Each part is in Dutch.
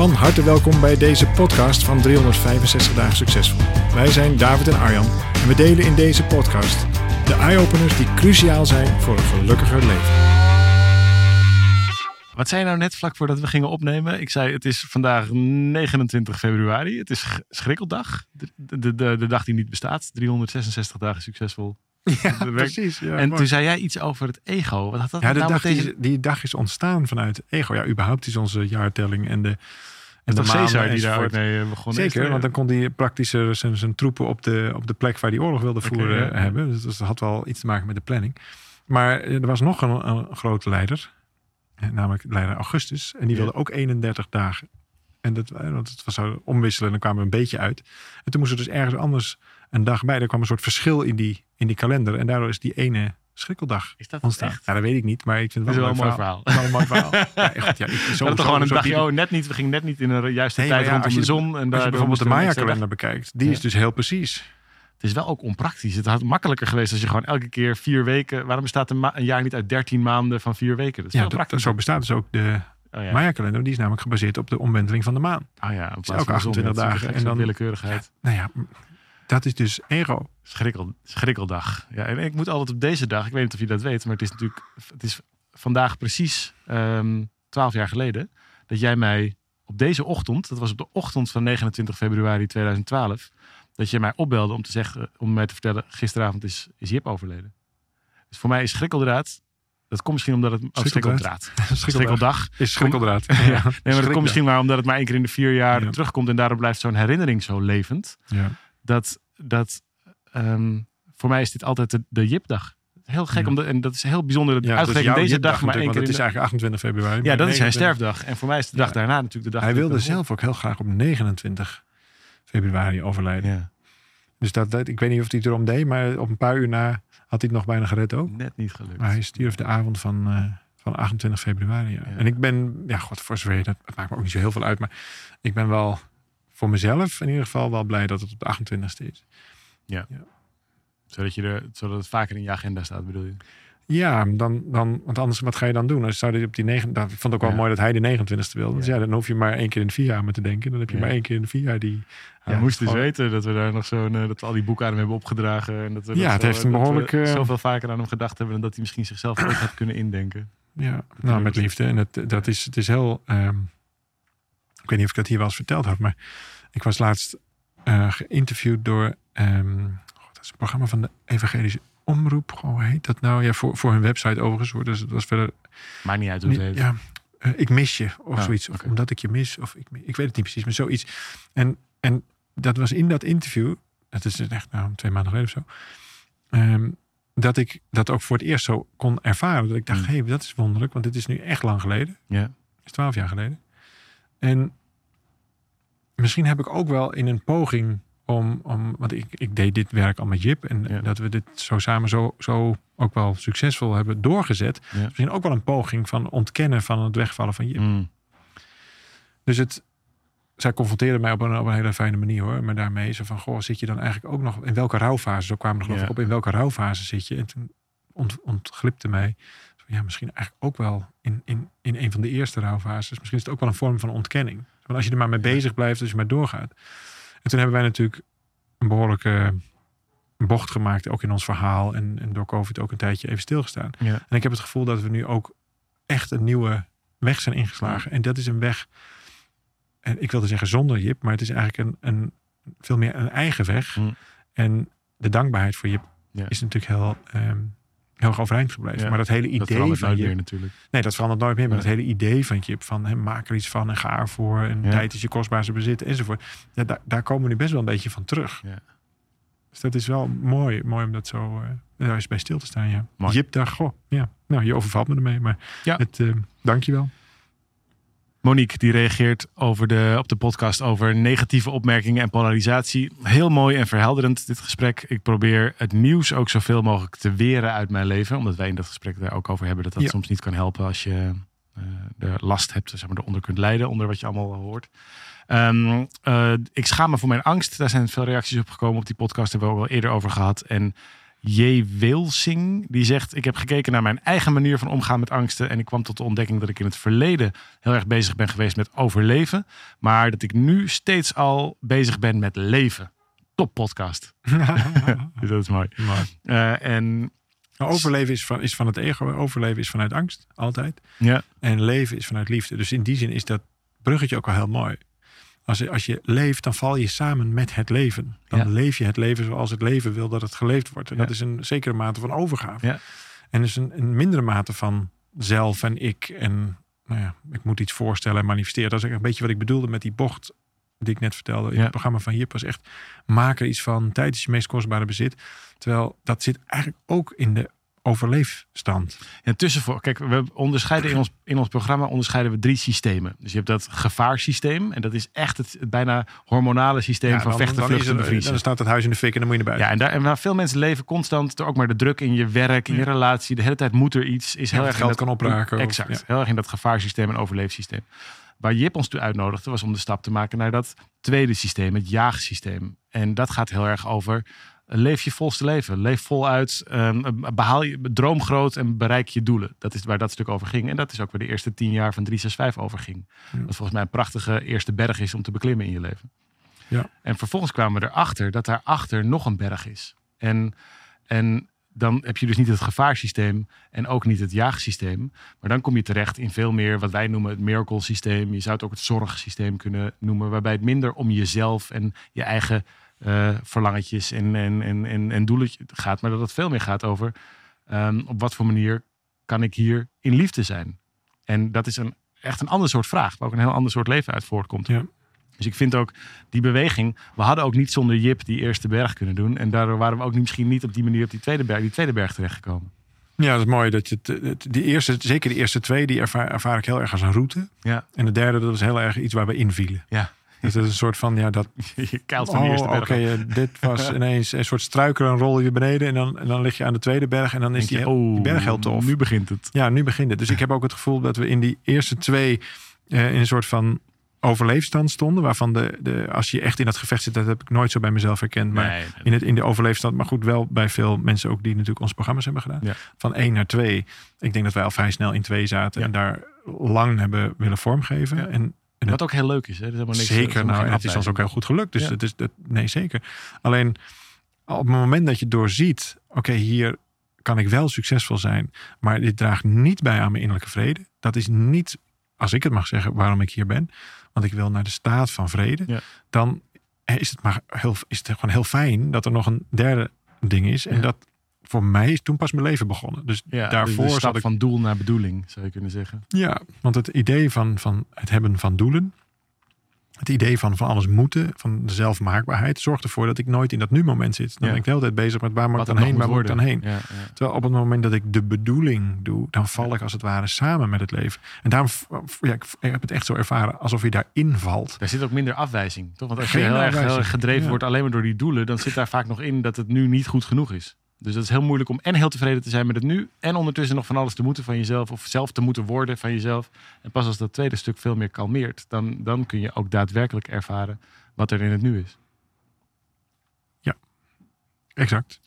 Van harte welkom bij deze podcast van 365 dagen succesvol. Wij zijn David en Arjan en we delen in deze podcast de eye-openers die cruciaal zijn voor een gelukkiger leven. Wat zei je nou net vlak voordat we gingen opnemen? Ik zei het is vandaag 29 februari. Het is sch- schrikkeldag. De, de, de, de dag die niet bestaat. 366 dagen succesvol. Ja, precies. Ja, en mooi. toen zei jij iets over het ego. Wat had dat ja, de nou dag met deze... die, die dag is ontstaan vanuit ego. Ja, überhaupt is onze jaartelling en de, en de Caesar die daar ooit enzovoort. mee begonnen is. Zeker, want dan kon hij praktisch zijn, zijn troepen op de, op de plek waar hij oorlog wilde voeren ja. eh, hebben. Dus dat had wel iets te maken met de planning. Maar eh, er was nog een, een grote leider, eh, namelijk leider Augustus. En die wilde ook 31 dagen. En dat, want het was omwisselen en dan kwamen we een beetje uit. En toen moest er dus ergens anders een dag bij. Er kwam een soort verschil in die, in die kalender. En daardoor is die ene schrikkeldag Is dat ontstaan. echt? Ja, dat weet ik niet, maar ik vind Dat het is wel een mooi verhaal. Wel een mooi verhaal. Ja, echt, ja, ik, zo, zo, gewoon een zo dagje, oh, net niet, we gingen net niet in een juiste Nee, tijd ja, rondom de zon. En Als je bijvoorbeeld de Maya-kalender bekijkt, die Ja. is dus heel precies. Het is wel ook onpraktisch. Het had makkelijker geweest als je gewoon elke keer vier weken. Waarom bestaat een, een jaar niet uit 13 maanden van vier weken? Dat is Ja, wel dat- praktisch. zo bestaat dus ook de oh, ja. Maya-kalender. Die is namelijk gebaseerd op de omwenteling van de maan. Oh ja, elke de zon, 28 ja, het is dagen en dan- willekeurigheid. Nou ja, dat is dus ego. Schrikkel, schrikkeldag. Ja, en ik moet altijd op deze dag, ik weet niet of je dat weet, maar het is natuurlijk, het is vandaag precies ehm 12 jaar geleden dat jij mij op deze ochtend, dat was op de ochtend van 29 februari 2012, dat je mij opbelde om te zeggen, om mij te vertellen, gisteravond is, is Jip overleden. Dus voor mij is schrikkeldraad, dat komt misschien omdat het, oh, Schrikkeldraad. schrikkeldraad, schrikkeldag. Is schrikkeldraad. Ja, nee, maar dat komt misschien maar omdat het maar één keer in de vier jaar Ja. terugkomt en daarom blijft zo'n herinnering zo levend Ja. Dat, dat ehm, voor mij is dit altijd de, de Jipdag. Heel gek, omdat, en dat is heel bijzonder. Dat Ja, dat uitgerekend deze dag maar één keer het is eigenlijk 28 februari. Ja, dat is zijn 29 sterfdag. En voor mij is de dag Ja. daarna natuurlijk de dag. Hij dat wilde zelf ook heel graag op 29 februari overlijden. Ja, Dus dat, dat, ik weet niet of hij het erom deed, maar op een paar uur na had hij het nog bijna gered ook. net niet gelukt. Maar hij stierf de avond van, eh, van 28 februari. Ja. En ik ben, ja, god, voor zover dat, het maakt me ook niet zo heel veel uit. Maar ik ben wel voor mezelf in ieder geval wel blij dat het op de 28ste is. Zodat, je er, zodat het vaker in je agenda staat, bedoel je? Ja, dan, dan, want anders, wat ga je dan doen? Als zou hij op die negen, dat ik vond het ook wel Ja. mooi dat hij de 29ste wilde. Dus Ja. ja, dan hoef je maar één keer in de vier jaar met te denken. Dan heb je Ja. maar één keer in de vier jaar die. Ja, moest dus weten dat we daar nog zo'n, eh, dat we al die boeken aan hem hebben opgedragen. En dat we Ja, dat het zo- heeft we behoorlijk, eh, zoveel vaker aan hem gedacht hebben dan dat hij misschien zichzelf ooit had kunnen indenken. Ja, nou, met liefde. En het, dat is, het is heel. ehm, ik weet niet of ik dat hier wel eens verteld had, maar ik was laatst eh, geïnterviewd door. god, dat is een programma van de Evangelische Omroep. Hoe heet dat nou? Ja, voor, voor hun website overigens. hoor. Dus het was verder. Maakt niet uit hoe het heet. ja, eh, ik mis je of Ah, zoiets. Of omdat ik je mis. Of ik, ik weet het niet precies, maar zoiets. En, en dat was in dat interview. Dat is echt nou, twee maanden geleden of zo. ehm, dat ik dat ook voor het eerst zo kon ervaren. Dat ik dacht, Mm. hé, hey, dat is wonderlijk. Want dit is nu echt lang geleden. Ja. is twaalf jaar geleden. En misschien heb ik ook wel in een poging om, om want ik, ik deed dit werk al met Jip en Ja. dat we dit zo samen zo, zo ook wel succesvol hebben doorgezet. Ja. Misschien ook wel een poging van ontkennen van het wegvallen van Jip. Mm. Dus het, zij confronteerde mij op een, op een hele fijne manier hoor. Maar daarmee zo van, goh, zit je dan eigenlijk ook nog in welke rouwfase? Zo kwamen we er geloof Ja. ik op, in welke rouwfase zit je? En toen ont, ontglipte mij, ja, misschien eigenlijk ook wel in, in, in een van de eerste rouwfases. Misschien is het ook wel een vorm van ontkenning. Want als je er maar mee bezig blijft, als je maar doorgaat. En toen hebben wij natuurlijk een behoorlijke bocht gemaakt, ook in ons verhaal. En, en door COVID ook een tijdje even stilgestaan. Ja. En ik heb het gevoel dat we nu ook echt een nieuwe weg zijn ingeslagen. En dat is een weg, en ik wilde zeggen zonder Jip, maar het is eigenlijk een, een veel meer een eigen weg. Mm. En de dankbaarheid voor Jip Ja. is natuurlijk heel, ehm, heel erg overeind gebleven. Ja, Maar dat hele Dat idee verandert van nooit Jip, meer natuurlijk. nee, dat verandert nooit meer. Maar dat hele idee van Jip, van hè, maak er iets van en ga ervoor. En Ja. tijd is je kostbaarste bezit enzovoort. Ja, daar, daar komen we nu best wel een beetje van terug. Ja. Dus dat is wel mooi, mooi om dat zo eh, daar eens bij stil te staan. Ja. Mooi. Jip dacht, goh, ja, nou, je overvalt me ermee. Maar Ja. het, eh, dank je wel. Monique die reageert over de, op de podcast over negatieve opmerkingen en polarisatie. Heel mooi en verhelderend dit gesprek. Ik probeer het nieuws ook zoveel mogelijk te weren uit mijn leven. Omdat wij in dat gesprek daar ook over hebben dat dat Ja. soms niet kan helpen als je eh, de last hebt, zeg maar, eronder kunt lijden, onder wat je allemaal hoort. Ehm, eh, ik schaam me voor mijn angst. Daar zijn veel reacties op gekomen op die podcast. Daar hebben we ook al eerder over gehad. En J. Wilsing, die zegt... Ik heb gekeken naar mijn eigen manier van omgaan met angsten. En ik kwam tot de ontdekking dat ik in het verleden heel erg bezig ben geweest met overleven. Maar dat ik nu steeds al bezig ben met leven. Top podcast. Dat is mooi. Eh, en overleven is van, is van het ego. Overleven is vanuit angst, altijd. ja, En leven is vanuit liefde. Dus in die zin is dat bruggetje ook al heel mooi. Als je, als je leeft, dan val je samen met het leven. Dan Ja. leef je het leven zoals het leven wil dat het geleefd wordt. En Ja. dat is een zekere mate van overgave. Ja. En dus een, een mindere mate van zelf en ik. En nou ja, ik moet iets voorstellen en manifesteren. Dat is een beetje wat ik bedoelde met die bocht die ik net vertelde. In Ja. het programma van Jip was echt maak er iets van. Tijd is je meest kostbare bezit. Terwijl dat zit eigenlijk ook in de overleefstand. En tussenvoor, kijk, we onderscheiden in ons, in ons programma onderscheiden we drie systemen. Dus je hebt dat gevaarsysteem. En dat is echt het, het bijna hormonale systeem Ja, van dan- vechten, vluchten, bevriezen. dan staat het huis in de fik en dan moet je naar buiten. Ja, en, daar, en waar veel mensen leven constant door ook maar de druk in je werk, in je relatie. De hele tijd moet er iets. Is heel erg geld dat, kan opraken Exact. Heel erg in dat gevaarsysteem en overleefsysteem. Waar Jip ons toe uitnodigde was om de stap te maken naar dat tweede systeem, het jaagsysteem. En dat gaat heel erg over leef je volste leven. Leef voluit. ehm, behaal je droom groot en bereik je doelen. Dat is waar dat stuk over ging. En dat is ook waar de eerste tien jaar van 365 over ging. Ja. Wat volgens mij een prachtige eerste berg is om te beklimmen in je leven. Ja. En vervolgens kwamen we erachter dat daarachter nog een berg is. En, en dan heb je dus niet het gevaarsysteem en ook niet het jaagsysteem. Maar dan kom je terecht in veel meer wat wij noemen het miracle systeem. Je zou het ook het zorgsysteem kunnen noemen. Waarbij het minder om jezelf en je eigen eh verlangetjes en, en, en, en, en doelen gaat. Maar dat het veel meer gaat over ehm, op wat voor manier kan ik hier in liefde zijn. En dat is een, echt een ander soort vraag. Waar ook een heel ander soort leven uit voortkomt. Ja. Dus ik vind ook die beweging. We hadden ook niet zonder Jip die eerste berg kunnen doen. En daardoor waren we ook niet, misschien niet op die manier op die tweede berg, die tweede berg terechtgekomen. Ja, dat is mooi. Dat je het, het- die eerste, zeker de eerste twee, die ervaar, ervaar ik heel erg als een route. Ja, En de derde, dat was heel erg iets waar we invielen. ja. Dus dat is een soort van, ja, dat... je keilt van de Oh, eerste oké, berg. eh, dit was ineens een soort struikelen, een rol je beneden. En dan, en dan lig je aan de tweede berg en dan is die, je, heel- die oh, berg heel tof. Nu begint het. Ja, nu begint het. Dus ik heb ook het gevoel dat we in die eerste twee eh, in een soort van overleefstand stonden. Waarvan de, de, als je echt in dat gevecht zit, dat heb ik nooit zo bij mezelf herkend. Maar Nee, in, het, in de overleefstand, maar goed, wel bij veel mensen ook die natuurlijk onze programma's hebben gedaan. Ja. Van één naar twee. Ik denk dat wij al vrij snel in twee zaten Ja. en daar lang hebben willen vormgeven. Ja. En, en Wat ook heel leuk is. Hè? Er is helemaal niks, er zeker, nou, en het is ons ook heel goed gelukt. Dus Ja. het is, dat, nee, zeker. Alleen op het moment dat je doorziet, oké, hier kan ik wel succesvol zijn, maar dit draagt niet bij aan mijn innerlijke vrede. Dat is niet, als ik het mag zeggen, waarom ik hier ben. Want ik wil naar de staat van vrede. Ja. Dan is het, maar heel, is het gewoon heel fijn dat er nog een derde ding is. En Ja. dat voor mij is toen pas mijn leven begonnen. Dus Ja, daarvoor de zat ik van doel naar bedoeling, zou je kunnen zeggen. ja, want het idee van, van het hebben van doelen, het idee van van alles moeten, van de zelfmaakbaarheid, zorgt ervoor dat ik nooit in dat nu-moment zit. Dan Ja. ben ik de hele tijd bezig met waar moet ik dan er heen, waar moet ik dan heen. worden. Ja, ja. Terwijl op het moment dat ik de bedoeling doe, dan val ik als het ware samen met het leven. En daarom, ja, ik heb het echt zo ervaren alsof je daarin valt. Daar zit ook minder afwijzing, toch? Want als Geen je heel erg, heel afwijzing, erg gedreven wordt alleen maar door die doelen, dan zit daar vaak nog in dat het nu niet goed genoeg is. Dus dat is heel moeilijk om en heel tevreden te zijn met het nu en ondertussen nog van alles te moeten van jezelf of zelf te moeten worden van jezelf. En pas als dat tweede stuk veel meer kalmeert, dan, dan kun je ook daadwerkelijk ervaren wat er in het nu is. Exact.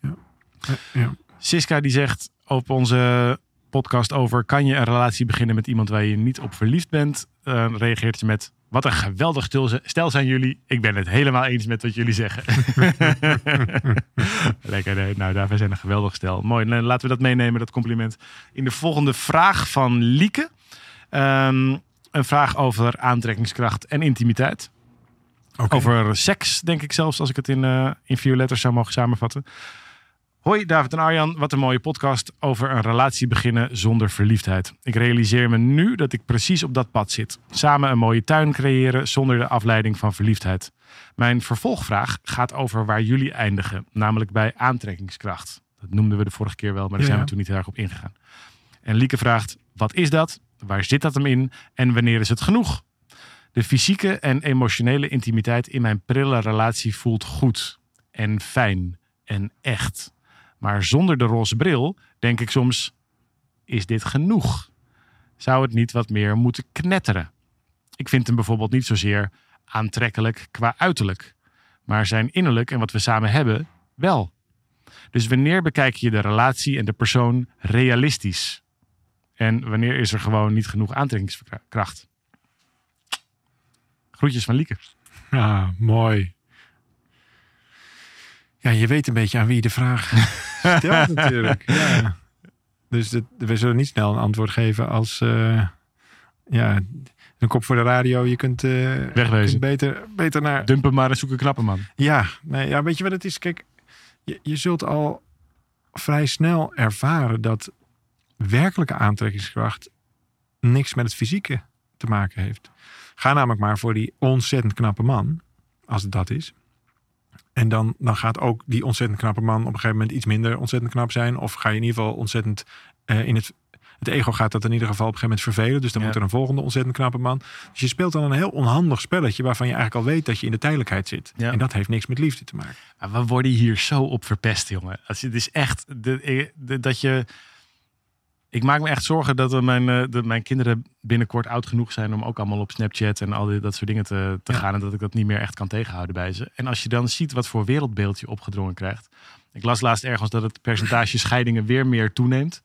Ja. Ja, ja. Siska die zegt op onze podcast over kan je een relatie beginnen met iemand waar je niet op verliefd bent, eh, reageert ze met wat een geweldig stel zijn jullie. Ik ben het helemaal eens met wat jullie zeggen. Lekker, nee. nou daarvoor zijn een geweldig stel. Mooi, laten we dat meenemen, dat compliment. In de volgende vraag van Lieke. Ehm, een vraag over aantrekkingskracht en intimiteit. Oké. Over seks, denk ik zelfs, als ik het in, eh, in vier letters zou mogen samenvatten. Hoi David en Arjan, wat een mooie podcast over een relatie beginnen zonder verliefdheid. Ik realiseer me nu dat ik precies op dat pad zit. Samen een mooie tuin creëren zonder de afleiding van verliefdheid. Mijn vervolgvraag gaat over waar jullie eindigen, namelijk bij aantrekkingskracht. Dat noemden we de vorige keer wel, maar daar Ja, zijn we toen niet heel erg op ingegaan. En Lieke vraagt, wat is dat Waar zit dat hem in? En wanneer is het genoeg? De fysieke en emotionele intimiteit in mijn prille relatie voelt goed en fijn en echt. Maar zonder de roze bril denk ik soms: is dit genoeg? Zou het niet wat meer moeten knetteren? Ik vind hem bijvoorbeeld niet zozeer aantrekkelijk qua uiterlijk, maar zijn innerlijk en wat we samen hebben wel. Dus wanneer bekijk je de relatie en de persoon realistisch? En wanneer is er gewoon niet genoeg aantrekkingskracht? Groetjes van Lieke. Ja, mooi. Ja, je weet een beetje aan wie je de vraag stelt natuurlijk. Ja. Dus het, we zullen niet snel een antwoord geven als... eh, ja, een kop voor de radio. Je kunt, Wegwezen. kunt beter, beter naar... Dumpen maar en zoek een knappe man. Ja, nee, ja, weet je wat het is? Kijk, je, je zult al vrij snel ervaren dat werkelijke aantrekkingskracht niks met het fysieke te maken heeft. Ga namelijk maar voor die ontzettend knappe man, als het dat is. En dan, dan gaat ook die ontzettend knappe man op een gegeven moment iets minder ontzettend knap zijn. Of ga je in ieder geval ontzettend eh, in het. Het ego gaat dat in ieder geval op een gegeven moment vervelen. Dus dan Ja. moet er een volgende ontzettend knappe man. Dus je speelt dan een heel onhandig spelletje waarvan je eigenlijk al weet dat je in de tijdelijkheid zit. Ja. En dat heeft niks met liefde te maken. Maar we worden hier zo op verpest, jongen. Het is echt de, de- dat je. Ik maak me echt zorgen dat, mijn, eh, dat mijn kinderen binnenkort oud genoeg zijn om ook allemaal op Snapchat en al die, dat soort dingen te, te Ja. gaan. En dat ik dat niet meer echt kan tegenhouden bij ze. En als je dan ziet wat voor wereldbeeld je opgedrongen krijgt. Ik las laatst ergens dat het percentage scheidingen weer meer toeneemt.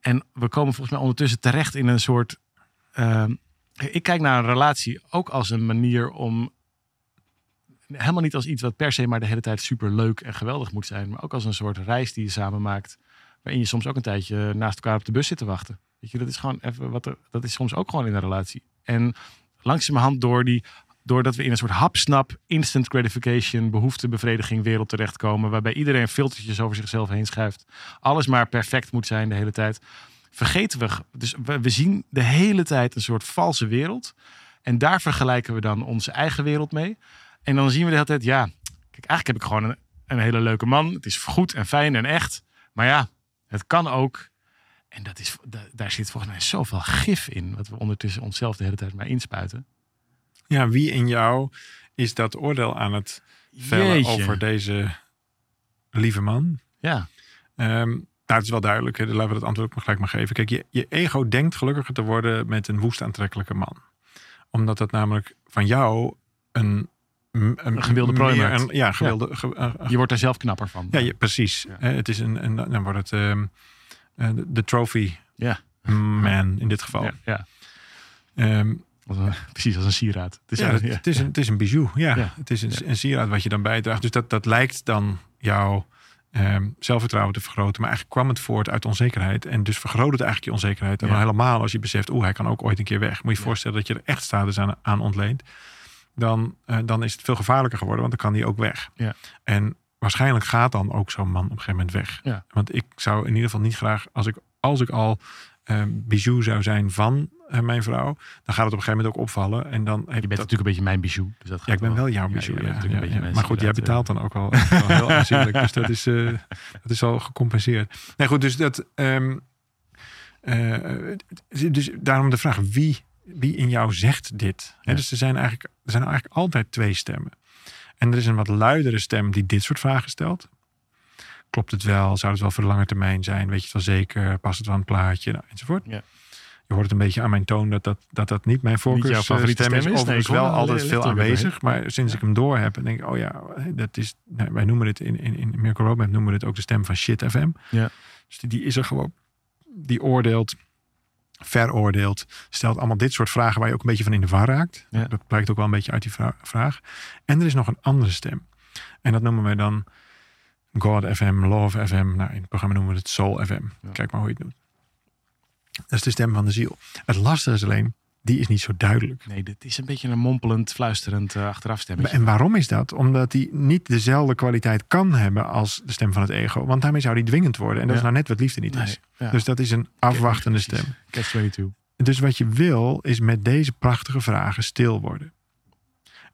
En we komen volgens mij ondertussen terecht in een soort. ehm, ik kijk naar een relatie ook als een manier om helemaal niet als iets wat per se maar de hele tijd super leuk en geweldig moet zijn. Maar ook als een soort reis die je samen maakt. Waarin je soms ook een tijdje naast elkaar op de bus zit te wachten. Weet je, dat is gewoon even wat er, dat is soms ook gewoon in een relatie. En langzamerhand door die, doordat we in een soort hapsnap, instant gratification, behoeftebevrediging wereld terechtkomen. Waarbij iedereen filtertjes over zichzelf heen schuift. Alles maar perfect moet zijn de hele tijd. Vergeten we, dus we, we zien de hele tijd een soort valse wereld. En daar vergelijken we dan onze eigen wereld mee. En dan zien we de hele tijd, ja, kijk, eigenlijk heb ik gewoon een, een hele leuke man. Het is goed en fijn en echt. Maar ja, het kan ook. En dat is, da- daar zit volgens mij zoveel gif in. Wat we ondertussen onszelf de hele tijd maar inspuiten. Ja, wie in jou is dat oordeel aan het vellen Jeetje. over deze lieve man? Ja, nou, het is wel duidelijk. Hè? Laten we dat antwoord ook maar gelijk maar geven. Kijk, je, je ego denkt gelukkiger te worden met een woest aantrekkelijke man. Omdat dat namelijk van jou een... Een, gewilde prooi maakt. een- ja, gewilde, ge- een je wordt er zelf knapper van. Ja, je- precies. Ja. Eh, Het is een, een, dan wordt het ehm, eh, de de trophy Ja. man in dit geval. ja. Ehm, precies als een sieraad. Het is ja, een- het, is een, het is een bijou. Ja, het is een, sieraad wat je dan bijdraagt. Dus dat, dat lijkt dan jouw ehm, zelfvertrouwen te vergroten. Maar eigenlijk kwam het voort uit onzekerheid. En dus vergroot het eigenlijk je onzekerheid. En dan helemaal als je beseft, oeh, hij kan ook ooit een keer weg. Moet je je voorstellen dat je er echt status aan, aan ontleent. Dan, eh, dan is het veel gevaarlijker geworden, want dan kan hij ook weg. Ja. En waarschijnlijk gaat dan ook zo'n man op een gegeven moment weg. Ja. Want ik zou in ieder geval niet graag, als ik, als ik al eh, bijou zou zijn van eh, mijn vrouw, dan gaat het op een gegeven moment ook opvallen. En dan Je bent dat, natuurlijk een beetje mijn bijou. Dus dat gaat ja, ik ben wel jouw bijou. Ja, Maar goed, jij betaalt dan ook wel, wel heel aanzienlijk. Dus dat is, dat is al gecompenseerd. Nee, goed, dus dat. ehm, eh, dus daarom de vraag: wie, wie in jou zegt dit? Ja. Dus er zijn, eigenlijk, er zijn eigenlijk altijd twee stemmen. En er is een wat luidere stem die dit soort vragen stelt. Klopt het wel? Zou het wel voor de lange termijn zijn? Weet je het wel zeker? Past het wel aan het plaatje? Nou, enzovoort. Ja. Je hoort het een beetje aan mijn toon dat dat, dat, dat niet mijn jouw voorkeurstem favoriete is. stem is? Nee, Overigens wel altijd veel aanwezig. Maar sinds Ja. ik hem door heb, dan denk ik, oh ja, dat is, nou, wij noemen het in, in, in Miracle Roadmap noemen we het ook de stem van Shit FM. Ja. Dus die, die is er gewoon. Die oordeelt, veroordeelt, stelt allemaal dit soort vragen waar je ook een beetje van in de war raakt. Ja. Dat blijkt ook wel een beetje uit die vra- vraag. En er is nog een andere stem. En dat noemen wij dan God FM, Love FM. Nou, in het programma noemen we het Soul FM. Ja. Kijk maar hoe je het noemt. Dat is de stem van de ziel. Het lastige is alleen, die is niet zo duidelijk. Nee, dit is een beetje een mompelend, fluisterend uh. En waarom is dat? Omdat die niet dezelfde kwaliteit kan hebben als de stem van het ego. Want daarmee zou die dwingend worden. En dat is nou net wat liefde niet is. Ja. Dus dat is een afwachtende stem. Catch 22. Dus wat je wil, is met deze prachtige vragen stil worden.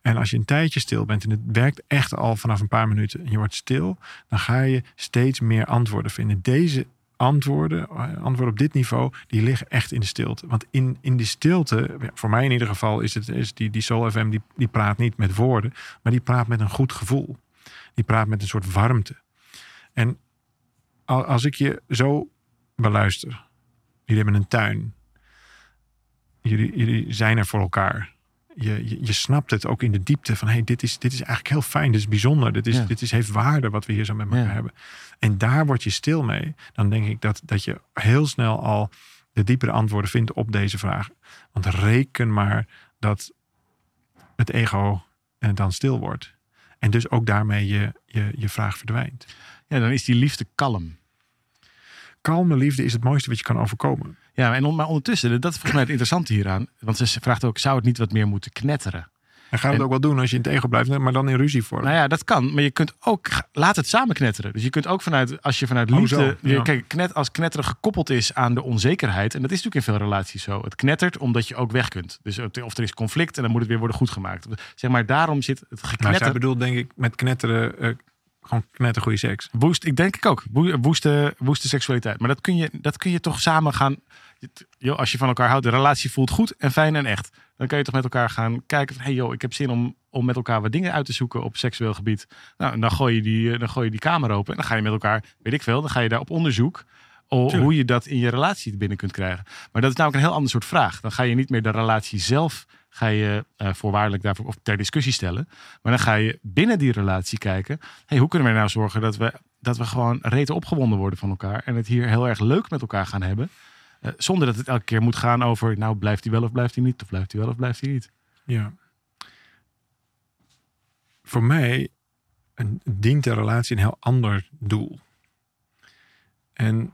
En als je een tijdje stil bent en het werkt echt al vanaf een paar minuten en je wordt stil, dan ga je steeds meer antwoorden vinden. Deze antwoorden, eh, antwoorden op dit niveau, die liggen echt in de stilte. Want in, in die stilte, voor mij in ieder geval, is het is die, die Soul FM, die, die praat niet met woorden, maar die praat met een goed gevoel. Die praat met een soort warmte. En al- als ik je zo beluister, jullie hebben een tuin, jullie, jullie zijn er voor elkaar. Je, je, je snapt het ook in de diepte van hey, dit, is, dit is eigenlijk heel fijn, dit is bijzonder, dit, is, Ja. dit is, heeft waarde wat we hier zo met elkaar Ja. hebben. En daar word je stil mee. Dan denk ik dat, dat je heel snel al de diepere antwoorden vindt op deze vraag. Want reken maar dat het ego eh, dan stil wordt. En dus ook daarmee je, je, je vraag verdwijnt. Ja, dan is die liefde kalm. Kalme liefde is het mooiste wat je kan overkomen. Ja, en on- maar ondertussen, dat is volgens mij het interessante hieraan. Want ze vraagt ook, zou het niet wat meer moeten knetteren? En ga het En- ook wel doen als je in het ego blijft, maar dan in ruzie vorm. Nou ja, dat kan. Maar je kunt ook, laat het samen knetteren. Dus je kunt ook vanuit, als je vanuit Oh, liefde, zo, ja. je- kijk, knet, als knetteren gekoppeld is aan de onzekerheid. En dat is natuurlijk in veel relaties zo. Het knettert omdat je ook weg kunt. Dus of er is conflict en dan moet het weer worden goed gemaakt. Zeg maar, daarom zit het nou, zij geknetter. bedoelt denk ik met knetteren, eh, gewoon knettergoeie seks. Woest, ik denk ik ook. Woe- Woeste, woeste seksualiteit. Maar dat kun, je, dat kun je toch samen gaan. Joh, als je van elkaar houdt, de relatie voelt goed en fijn en echt. Dan kan je toch met elkaar gaan kijken van... hey joh, ik heb zin om, om met elkaar wat dingen uit te zoeken op seksueel gebied. Nou, en dan gooi, je die, dan gooi je die kamer open. En dan ga je met elkaar, weet ik veel, dan ga je daar op onderzoek... Tuurlijk. hoe je dat in je relatie binnen kunt krijgen. Maar dat is namelijk een heel ander soort vraag. Dan ga je niet meer de relatie zelf ga je eh, voorwaardelijk daarvoor of ter discussie stellen. Maar dan ga je binnen die relatie kijken. Hey, hoe kunnen we nou zorgen dat we, dat we gewoon reten opgewonden worden van elkaar. En het hier heel erg leuk met elkaar gaan hebben. Eh, zonder dat het elke keer moet gaan over, nou blijft hij wel of blijft hij niet? Of blijft hij wel of blijft hij niet? Ja. Voor mij een, dient de relatie een heel ander doel. En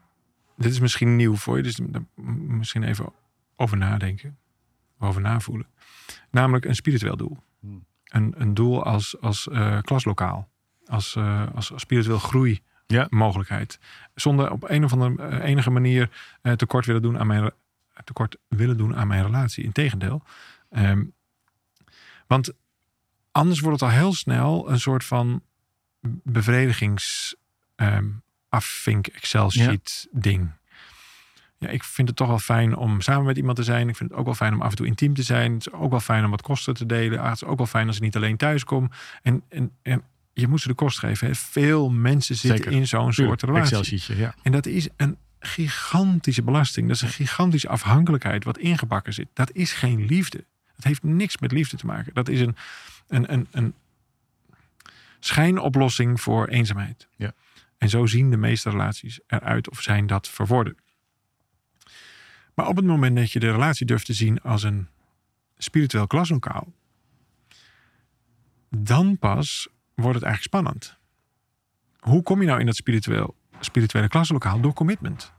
dit is misschien nieuw voor je, dus misschien even over nadenken. Over navoelen. Namelijk een spiritueel doel. Hmm. Een, een doel als, als eh, klaslokaal. Als, eh, als, als spiritueel groei Ja. mogelijkheid. Zonder op een of andere eh, enige manier tekort willen doen aan mijn tekort willen doen aan mijn relatie. Integendeel. Ehm, want anders wordt het al heel snel een soort van bevredigings ehm afvink Excel sheet ding. Ja, ik vind het toch wel fijn om samen met iemand te zijn. Ik vind het ook wel fijn om af en toe intiem te zijn. Het is ook wel fijn om wat kosten te delen. Ah, het is ook wel fijn als ik niet alleen thuis kom. En, en, en je moet ze de kost geven. Hè. Veel mensen zitten Zeker. in zo'n soort relatie. Ja. En dat is een gigantische belasting. Dat is een gigantische afhankelijkheid wat ingebakken zit. Dat is geen liefde. Dat heeft niks met liefde te maken. Dat is een, een, een, een schijnoplossing voor eenzaamheid. Ja. En zo zien de meeste relaties eruit of zijn dat verworden. Maar op het moment dat je de relatie durft te zien als een spiritueel klaslokaal, dan pas wordt het eigenlijk spannend. Hoe kom je nou in dat spiritueel, spirituele klaslokaal? Door commitment.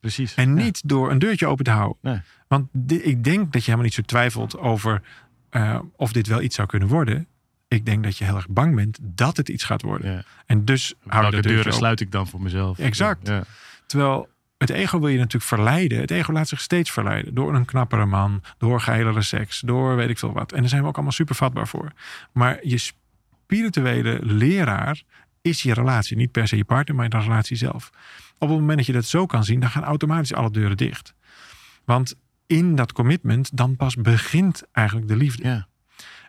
Precies. En Ja. niet door een deurtje open te houden. Nee. Want ik denk dat je helemaal niet zo twijfelt over eh, of dit wel iets zou kunnen worden. Ik denk dat je heel erg bang bent dat het iets gaat worden. Ja. En dus hou de deuren deuren open. sluit ik dan voor mezelf? Exact. Ja. Terwijl het ego wil je natuurlijk verleiden. Het ego laat zich steeds verleiden. Door een knappere man, door geilere seks, door weet ik veel wat. En daar zijn we ook allemaal super vatbaar voor. Maar je spirituele leraar is je relatie. Niet per se je partner, maar de relatie zelf. Op het moment dat je dat zo kan zien, dan gaan automatisch alle deuren dicht. Want in dat commitment, dan pas begint eigenlijk de liefde. Ja.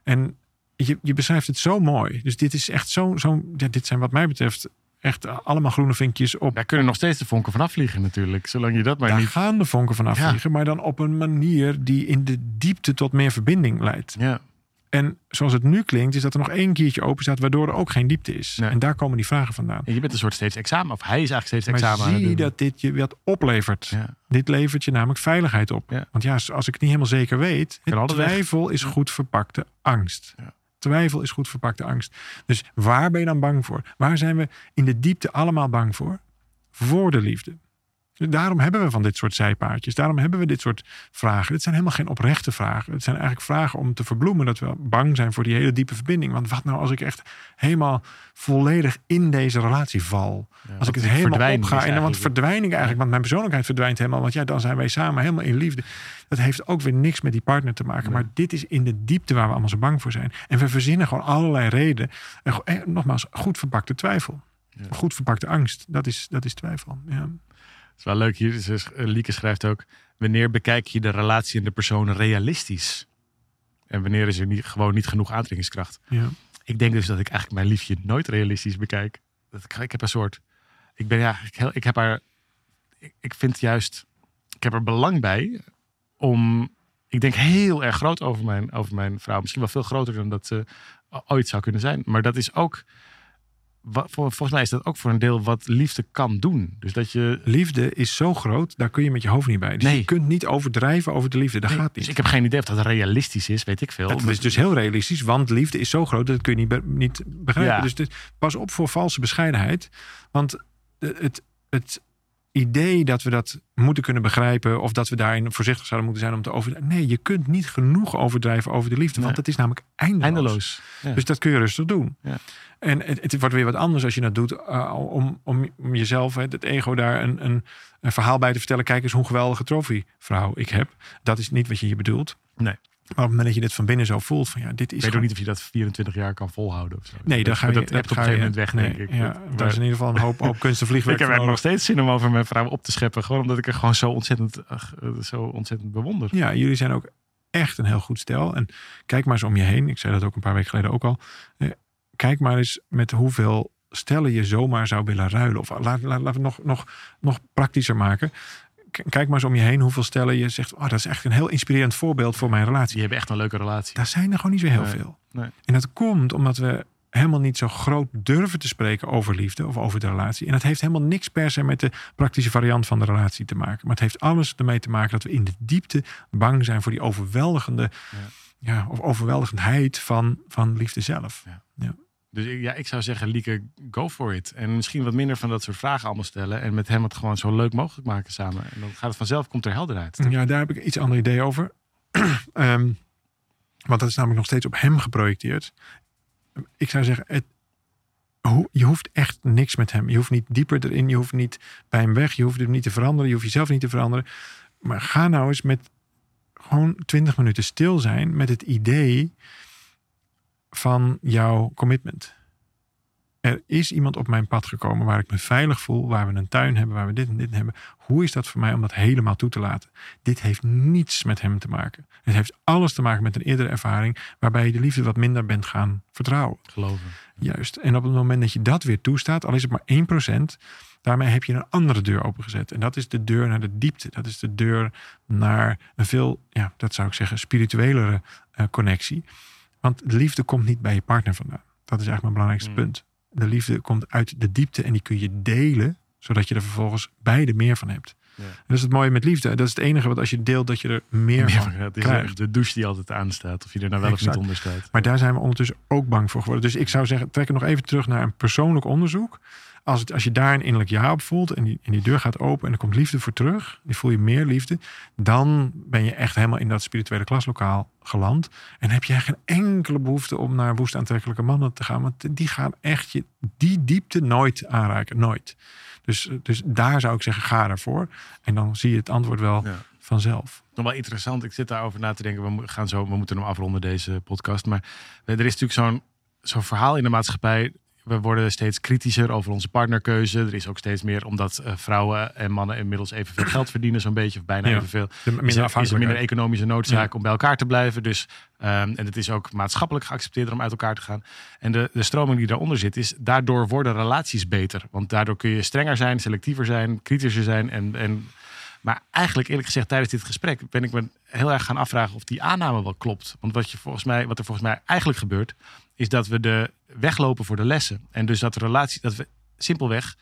En je, je beschrijft het zo mooi. Dus dit is echt zo, zo ja, dit zijn wat mij betreft echt allemaal groene vinkjes op. Daar kunnen nog steeds de vonken vanaf vliegen natuurlijk. Zolang je dat maar Daar niet... gaan de vonken vanaf Ja. vliegen, maar dan op een manier die in de diepte tot meer verbinding leidt. Ja. En zoals het nu klinkt, is dat er nog één keertje open staat, waardoor er ook geen diepte is. Nee. En daar komen die vragen vandaan. En je bent een soort steeds examen. Of hij is eigenlijk steeds Maar examen aan het zie doen. dat dit je wat oplevert. Ja. Dit levert je namelijk veiligheid op. Ja. Want ja, als ik het niet helemaal zeker weet, twijfel is goed verpakte angst. Ja. Twijfel is goed verpakte angst. Dus waar ben je dan bang voor? Waar zijn we in de diepte allemaal bang voor? Voor de liefde. Dus daarom hebben we van dit soort zijpaadjes. Daarom hebben we dit soort vragen. Dit zijn helemaal geen oprechte vragen. Het zijn eigenlijk vragen om te verbloemen dat we bang zijn voor die hele diepe verbinding. Want wat nou als ik echt helemaal volledig in deze relatie val? Ja, Als ik het helemaal verdwijning opga. En dan, want verdwijning eigenlijk, want mijn persoonlijkheid verdwijnt helemaal. Want ja, dan zijn wij samen helemaal in liefde. Dat heeft ook weer niks met die partner te maken. Maar dit is in de diepte waar we allemaal zo bang voor zijn. En we verzinnen gewoon allerlei redenen. En, nogmaals, goed verpakte twijfel. Ja. Goed verpakte angst. Dat is, dat is twijfel. Ja. Is wel leuk hier. Lieke schrijft ook: wanneer bekijk je de relatie en de persoon realistisch? En wanneer is er niet, gewoon niet genoeg aantrekkingskracht? Ja. Ik denk dus dat ik eigenlijk mijn liefje nooit realistisch bekijk. Dat ik, ik heb een soort. Ik ben ja, ik, heel- ik heb haar. Ik, ik vind juist. Ik heb er belang bij om. Ik denk heel erg groot over mijn, over mijn vrouw. Misschien wel veel groter dan dat ze ooit zou kunnen zijn. Maar dat is ook. Wa- voor- Volgens mij is dat ook voor een deel wat liefde kan doen. Dus dat je. Liefde is zo groot, daar kun je met je hoofd niet bij. Dus Nee. je kunt niet overdrijven over de liefde. Dat Nee, gaat dus niet. ik heb geen idee of dat realistisch is, weet ik veel. Dat is dus heel realistisch, want liefde is zo groot dat kun je niet, be- niet begrijpen. Ja. Dus dit- pas op voor valse bescheidenheid. Want het, het idee dat we dat moeten kunnen begrijpen, of dat we daarin voorzichtig zouden moeten zijn om te overdrijven. Nee, je kunt niet genoeg overdrijven over de liefde, want dat is namelijk eindeloos. eindeloos. Ja. Dus dat kun je rustig doen. Ja. En het, het wordt weer wat anders als je dat doet uh, om, om, om jezelf, hè, het ego, daar een, een, een verhaal bij te vertellen. Kijk eens hoe geweldige trofeevrouw ik heb. Dat is niet wat je hier bedoelt. Nee. Maar op het moment dat je dit van binnen zo voelt, van ja, dit is Ik weet ook niet of je dat 24 jaar kan volhouden of zo. Nee, dan ga je, dat dat hebt op een gegeven moment weg, nee, denk ik. Ja, daar is in ieder geval een hoop, hoop kunst en vliegwerk Ik heb eigenlijk nog steeds zin om over mijn vrouw op te scheppen. Gewoon omdat ik er gewoon zo ontzettend, ach, eh, zo ontzettend bewonder. Ja, jullie zijn ook echt een heel goed stel. En kijk maar eens om je heen. Ik zei dat ook een paar weken geleden ook al. Eh, Kijk maar eens met hoeveel stellen je zomaar zou willen ruilen. Of laat, laat, laten we het nog, nog, nog praktischer maken. Kijk maar eens om je heen hoeveel stellen je zegt... Oh, dat is echt een heel inspirerend voorbeeld voor mijn relatie. Die hebben echt een leuke relatie. Daar zijn er gewoon niet zo heel Nee, veel. nee. En dat komt omdat we helemaal niet zo groot durven te spreken over liefde of over de relatie. En dat heeft helemaal niks per se met de praktische variant van de relatie te maken. Maar het heeft alles ermee te maken dat we in de diepte bang zijn voor die overweldigende, ja. of overweldigendheid van, van liefde zelf. Dus ik- ja, ik zou zeggen, Lieke, go for it. En misschien wat minder van dat soort vragen allemaal stellen. En met hem het gewoon zo leuk mogelijk maken samen. En dan gaat het vanzelf, komt er helderheid. Ja, daar heb ik iets ander idee over. Ehm, want dat is namelijk nog steeds op hem geprojecteerd. Ik zou zeggen, het, je hoeft echt niks met hem. Je hoeft niet dieper erin, je hoeft niet bij hem weg, je hoeft hem niet te veranderen, je hoeft jezelf niet te veranderen. Maar ga nou eens met gewoon 20 minuten stil zijn met het idee van jouw commitment. Er is iemand op mijn pad gekomen waar ik me veilig voel, waar we een tuin hebben, waar we dit en dit hebben. Hoe is dat voor mij om dat helemaal toe te laten? Dit heeft niets met hem te maken. Het heeft alles te maken met een eerdere ervaring waarbij je de liefde wat minder bent gaan vertrouwen. Geloven. Juist. En op het moment dat je dat weer toestaat, al is het maar 1%, daarmee heb je een andere deur opengezet. En dat is de deur naar de diepte. Dat is de deur naar een veel, ja, dat zou ik zeggen, spirituelere eh, connectie. Want de liefde komt niet bij je partner vandaan. Dat is eigenlijk mijn belangrijkste Mm. punt. De liefde komt uit de diepte en die kun je delen, zodat je er vervolgens beide meer van hebt. Ja. En dat is het mooie met liefde. Dat is het enige wat als je deelt, dat je er meer, Meer van het is krijgt. de douche die altijd aanstaat. Of je er nou wel of Exact. niet onder staat. Maar daar zijn we ondertussen ook bang voor geworden. Dus ik zou zeggen, trek er nog even terug naar een persoonlijk onderzoek. Als, het, als je daar een innerlijk ja op voelt en die, en die deur gaat open en er komt liefde voor terug, die voel je meer liefde, dan ben je echt helemaal in dat spirituele klaslokaal geland. En heb je geen enkele behoefte om naar woest aantrekkelijke mannen te gaan, want die gaan echt je, die diepte nooit aanraken. Nooit. Dus, dus daar zou ik zeggen, ga ervoor. En dan zie je het antwoord wel Ja. vanzelf. Nog wel interessant. Ik zit daarover na te denken. We gaan zo, we moeten hem afronden deze podcast. Maar er is natuurlijk zo'n zo'n verhaal in de maatschappij. We worden steeds kritischer over onze partnerkeuze. Er is ook steeds meer, omdat eh, vrouwen en mannen inmiddels evenveel geld verdienen, zo'n beetje, of bijna Ja. evenveel. Is er, is er minder economische noodzaak Ja. om bij elkaar te blijven. Dus, ehm, en het is ook maatschappelijk geaccepteerd om uit elkaar te gaan. En de, de stroming die daaronder zit, is daardoor worden relaties beter. Want daardoor kun je strenger zijn, selectiever zijn, kritischer zijn. En, en, maar eigenlijk, eerlijk gezegd, tijdens dit gesprek ben ik me heel erg gaan afvragen of die aanname wel klopt. Want wat, je volgens mij, wat er volgens mij eigenlijk gebeurt, is dat we de weglopen voor de lessen. En dus dat relatie, dat we simpelweg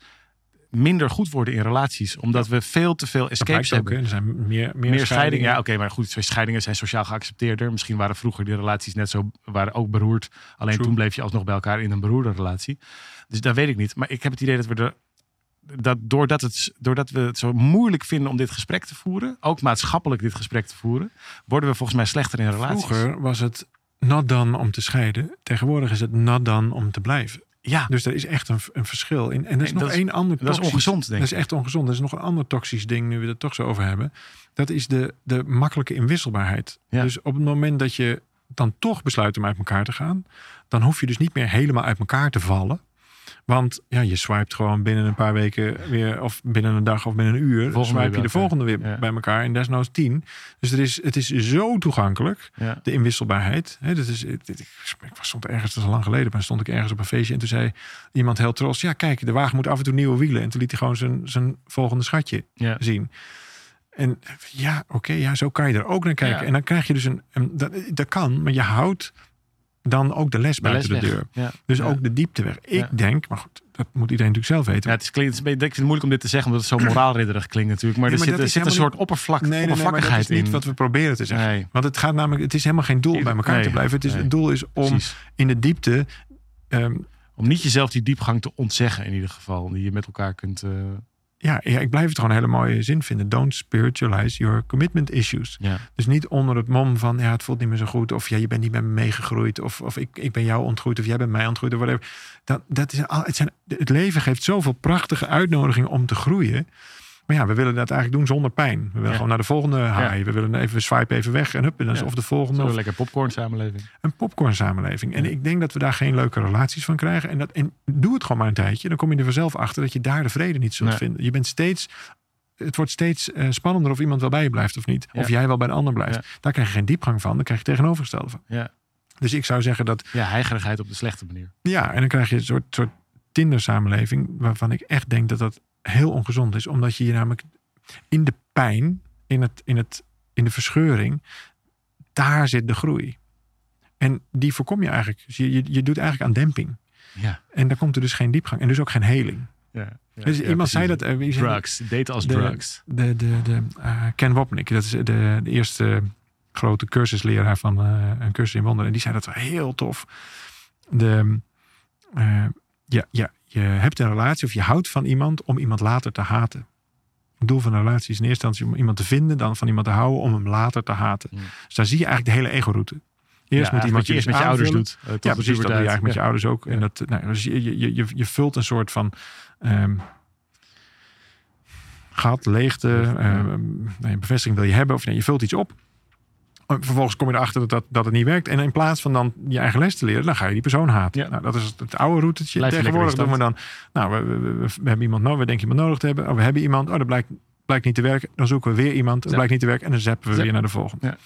minder goed worden in relaties. Omdat we veel te veel escapes ook, hebben. hè. Er zijn meer, meer, Meer scheidingen, ja, oké, maar goed, scheidingen zijn sociaal geaccepteerder. Misschien waren vroeger die relaties net zo, waren ook beroerd. Alleen True. toen bleef je alsnog bij elkaar in een beroerde relatie. Dus dat weet ik niet. Maar ik heb het idee dat we er, dat doordat, het, doordat we het zo moeilijk vinden om dit gesprek te voeren, ook maatschappelijk dit gesprek te voeren, worden we volgens mij slechter in relaties. Vroeger was het not done om te scheiden. Tegenwoordig is het not done om te blijven. Ja, Dus er is echt een, een verschil in. En er is nog dat is- één ander dat is toxisch- ongezond, denk Dat ik. is echt ongezond. Er is nog een ander toxisch ding, nu we het toch zo over hebben. Dat is de, de makkelijke inwisselbaarheid. Ja. Dus op het moment dat je dan toch besluit om uit elkaar te gaan, dan hoef je dus niet meer helemaal uit elkaar te vallen. Want ja, je swipet gewoon binnen een paar weken weer, of binnen een dag of binnen een uur, Volgende swipe je de volgende weer Ja. bij elkaar en desnoods tien. Dus er is, het is zo toegankelijk, Ja. de inwisselbaarheid. Dat is, ik was stond ergens, dat is al lang geleden, maar stond ik ergens op een feestje en toen zei iemand heel trots, ja kijk, de wagen moet af en toe nieuwe wielen. En toen liet hij gewoon zijn, zijn volgende schatje Ja. zien. En ja, oké, ja, zo kan je er ook naar kijken. En dan krijg je dus een, een dat, dat kan, maar je houdt dan ook de les De buiten les de deur. Ja. Dus Ja. ook de diepte weg. Ik Ja. denk, maar goed, dat moet iedereen natuurlijk zelf weten. Ja, het is, klinkt, het is ik moeilijk om dit te zeggen, omdat het zo moraalridderig klinkt natuurlijk. Maar Nee, er maar er zit een soort oppervlak, nee, nee, dat oppervlakkigheid is niet in. wat we proberen te zeggen. Want het gaat namelijk, het is helemaal geen doel bij elkaar te blijven. Het, is, nee. het doel is om precies. in de diepte. ehm, Om niet jezelf die diepgang te ontzeggen in ieder geval. Die je met elkaar kunt... eh, ja, ja, ik blijf het gewoon een hele mooie zin vinden. Don't spiritualize your commitment issues. ja. Dus niet onder het mom van ja, het voelt niet meer zo goed. Of ja, je bent niet met me meegegroeid. Of, of ik, ik ben jou ontgroeid. Of jij bent mij ontgroeid. Of whatever. Dat, dat is al, het, zijn, het leven geeft zoveel prachtige uitnodigingen om te groeien. Maar ja, we willen dat eigenlijk doen zonder pijn. We willen Ja. gewoon naar de volgende haai. We willen even swipe even weg. En hup, en dan Ja. of de volgende. Of lekker popcorn samenleving. een popcorn samenleving. En ik denk dat we daar geen leuke relaties van krijgen. En, dat, en doe het gewoon maar een tijdje. Dan kom je er vanzelf achter dat je daar de vrede niet zult Nee. vinden. Je bent steeds... Het wordt steeds eh, spannender of iemand wel bij je blijft of niet. Ja. Of jij wel bij de ander blijft. Daar krijg je geen diepgang van. Dan krijg je tegenovergestelde van. Ja. Dus ik zou zeggen dat... ja, heigerigheid op de slechte manier. Ja, en dan krijg je een soort, soort Tinder-samenleving... waarvan ik echt denk dat dat heel ongezond is. Omdat je je namelijk in de pijn, in, het, in, het, in de verscheuring... daar zit de groei. En die voorkom je eigenlijk. Dus je, je, je doet eigenlijk aan demping. Ja. En daar komt er dus geen diepgang. En dus ook geen heling. ja, ja dus iemand zei precies. dat... eh, zei dat? Drugs. Daten als De- drugs. De, de, de, eh, Ken Wapnick, dat is de, de eerste grote cursusleraar van eh, een cursus in wonderen. En die zei dat heel tof. De, ja, ja, je hebt een relatie of je houdt van iemand om iemand later te haten. Het doel van een relatie is in eerste instantie om iemand te vinden, dan van iemand te houden om hem later te haten. Mm. Dus daar zie je eigenlijk de hele ego-route. Eerst ja, moet iemand je eerst met je ouders doet. tot Ja, precies. Dat doe je eigenlijk met je ouders ook. En dat, nou, dus je, je, je, je vult een soort van ehm, gat, leegte, ehm, nee, bevestiging wil je hebben. Of nee, je vult iets op. En Vervolgens kom je erachter dat, dat, dat het niet werkt. En in plaats van dan je eigen les te leren, dan ga je die persoon haten. Ja. Nou, dat is het, het oude routetje. Blijf Tegenwoordig doen we dan, nou, we, we, we, we hebben iemand nodig, we denken iemand nodig te hebben. Oh, we hebben iemand, oh, dat blijkt, blijkt niet te werken. Dan zoeken we weer iemand, dat Ja. blijkt niet te werken. En dan zappen we weer naar de volgende. Ja.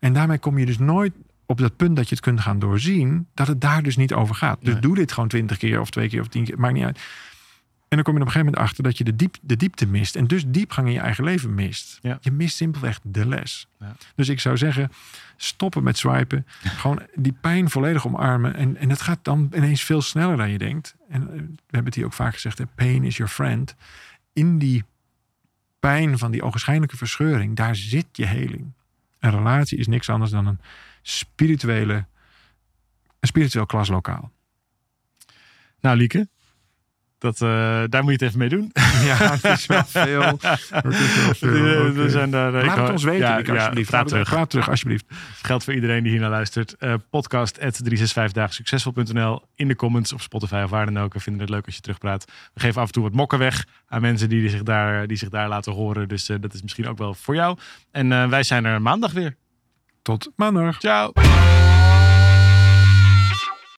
En daarmee kom je dus nooit op dat punt dat je het kunt gaan doorzien, dat het daar dus niet over gaat. Dus Nee. doe dit gewoon twintig keer of twee keer of tien keer, maakt niet uit. En dan kom je op een gegeven moment achter dat je de, diep, de diepte mist. En dus diepgang in je eigen leven mist. Ja. Je mist simpelweg de les. Ja. Dus ik zou zeggen, stoppen met swipen. Gewoon die pijn volledig omarmen. En, en het gaat dan ineens veel sneller dan je denkt. En eh, we hebben het hier ook vaak gezegd, hè, pain is your friend. In die pijn van die ogenschijnlijke verscheuring, daar zit je heling. Een relatie is niks anders dan een spirituele, een spiritueel klaslokaal. Nou, Lieke. Dat, eh, daar moet je het even mee doen. Ja, het is wel veel. Zijn daar, ik Laat het ons weten, ja, ja, alsjeblieft. het- terug. Praat terug, alsjeblieft. Geldt voor iedereen die hier naar luistert. Eh podcast at 365daagsuccesvol.nl in de comments op Spotify of waar dan ook. We vinden het leuk als je terugpraat. We geven af en toe wat mokken weg aan mensen die zich daar, die zich daar laten horen. Dus eh, dat is misschien ook wel voor jou. En wij zijn er maandag weer. Tot maandag. Ciao.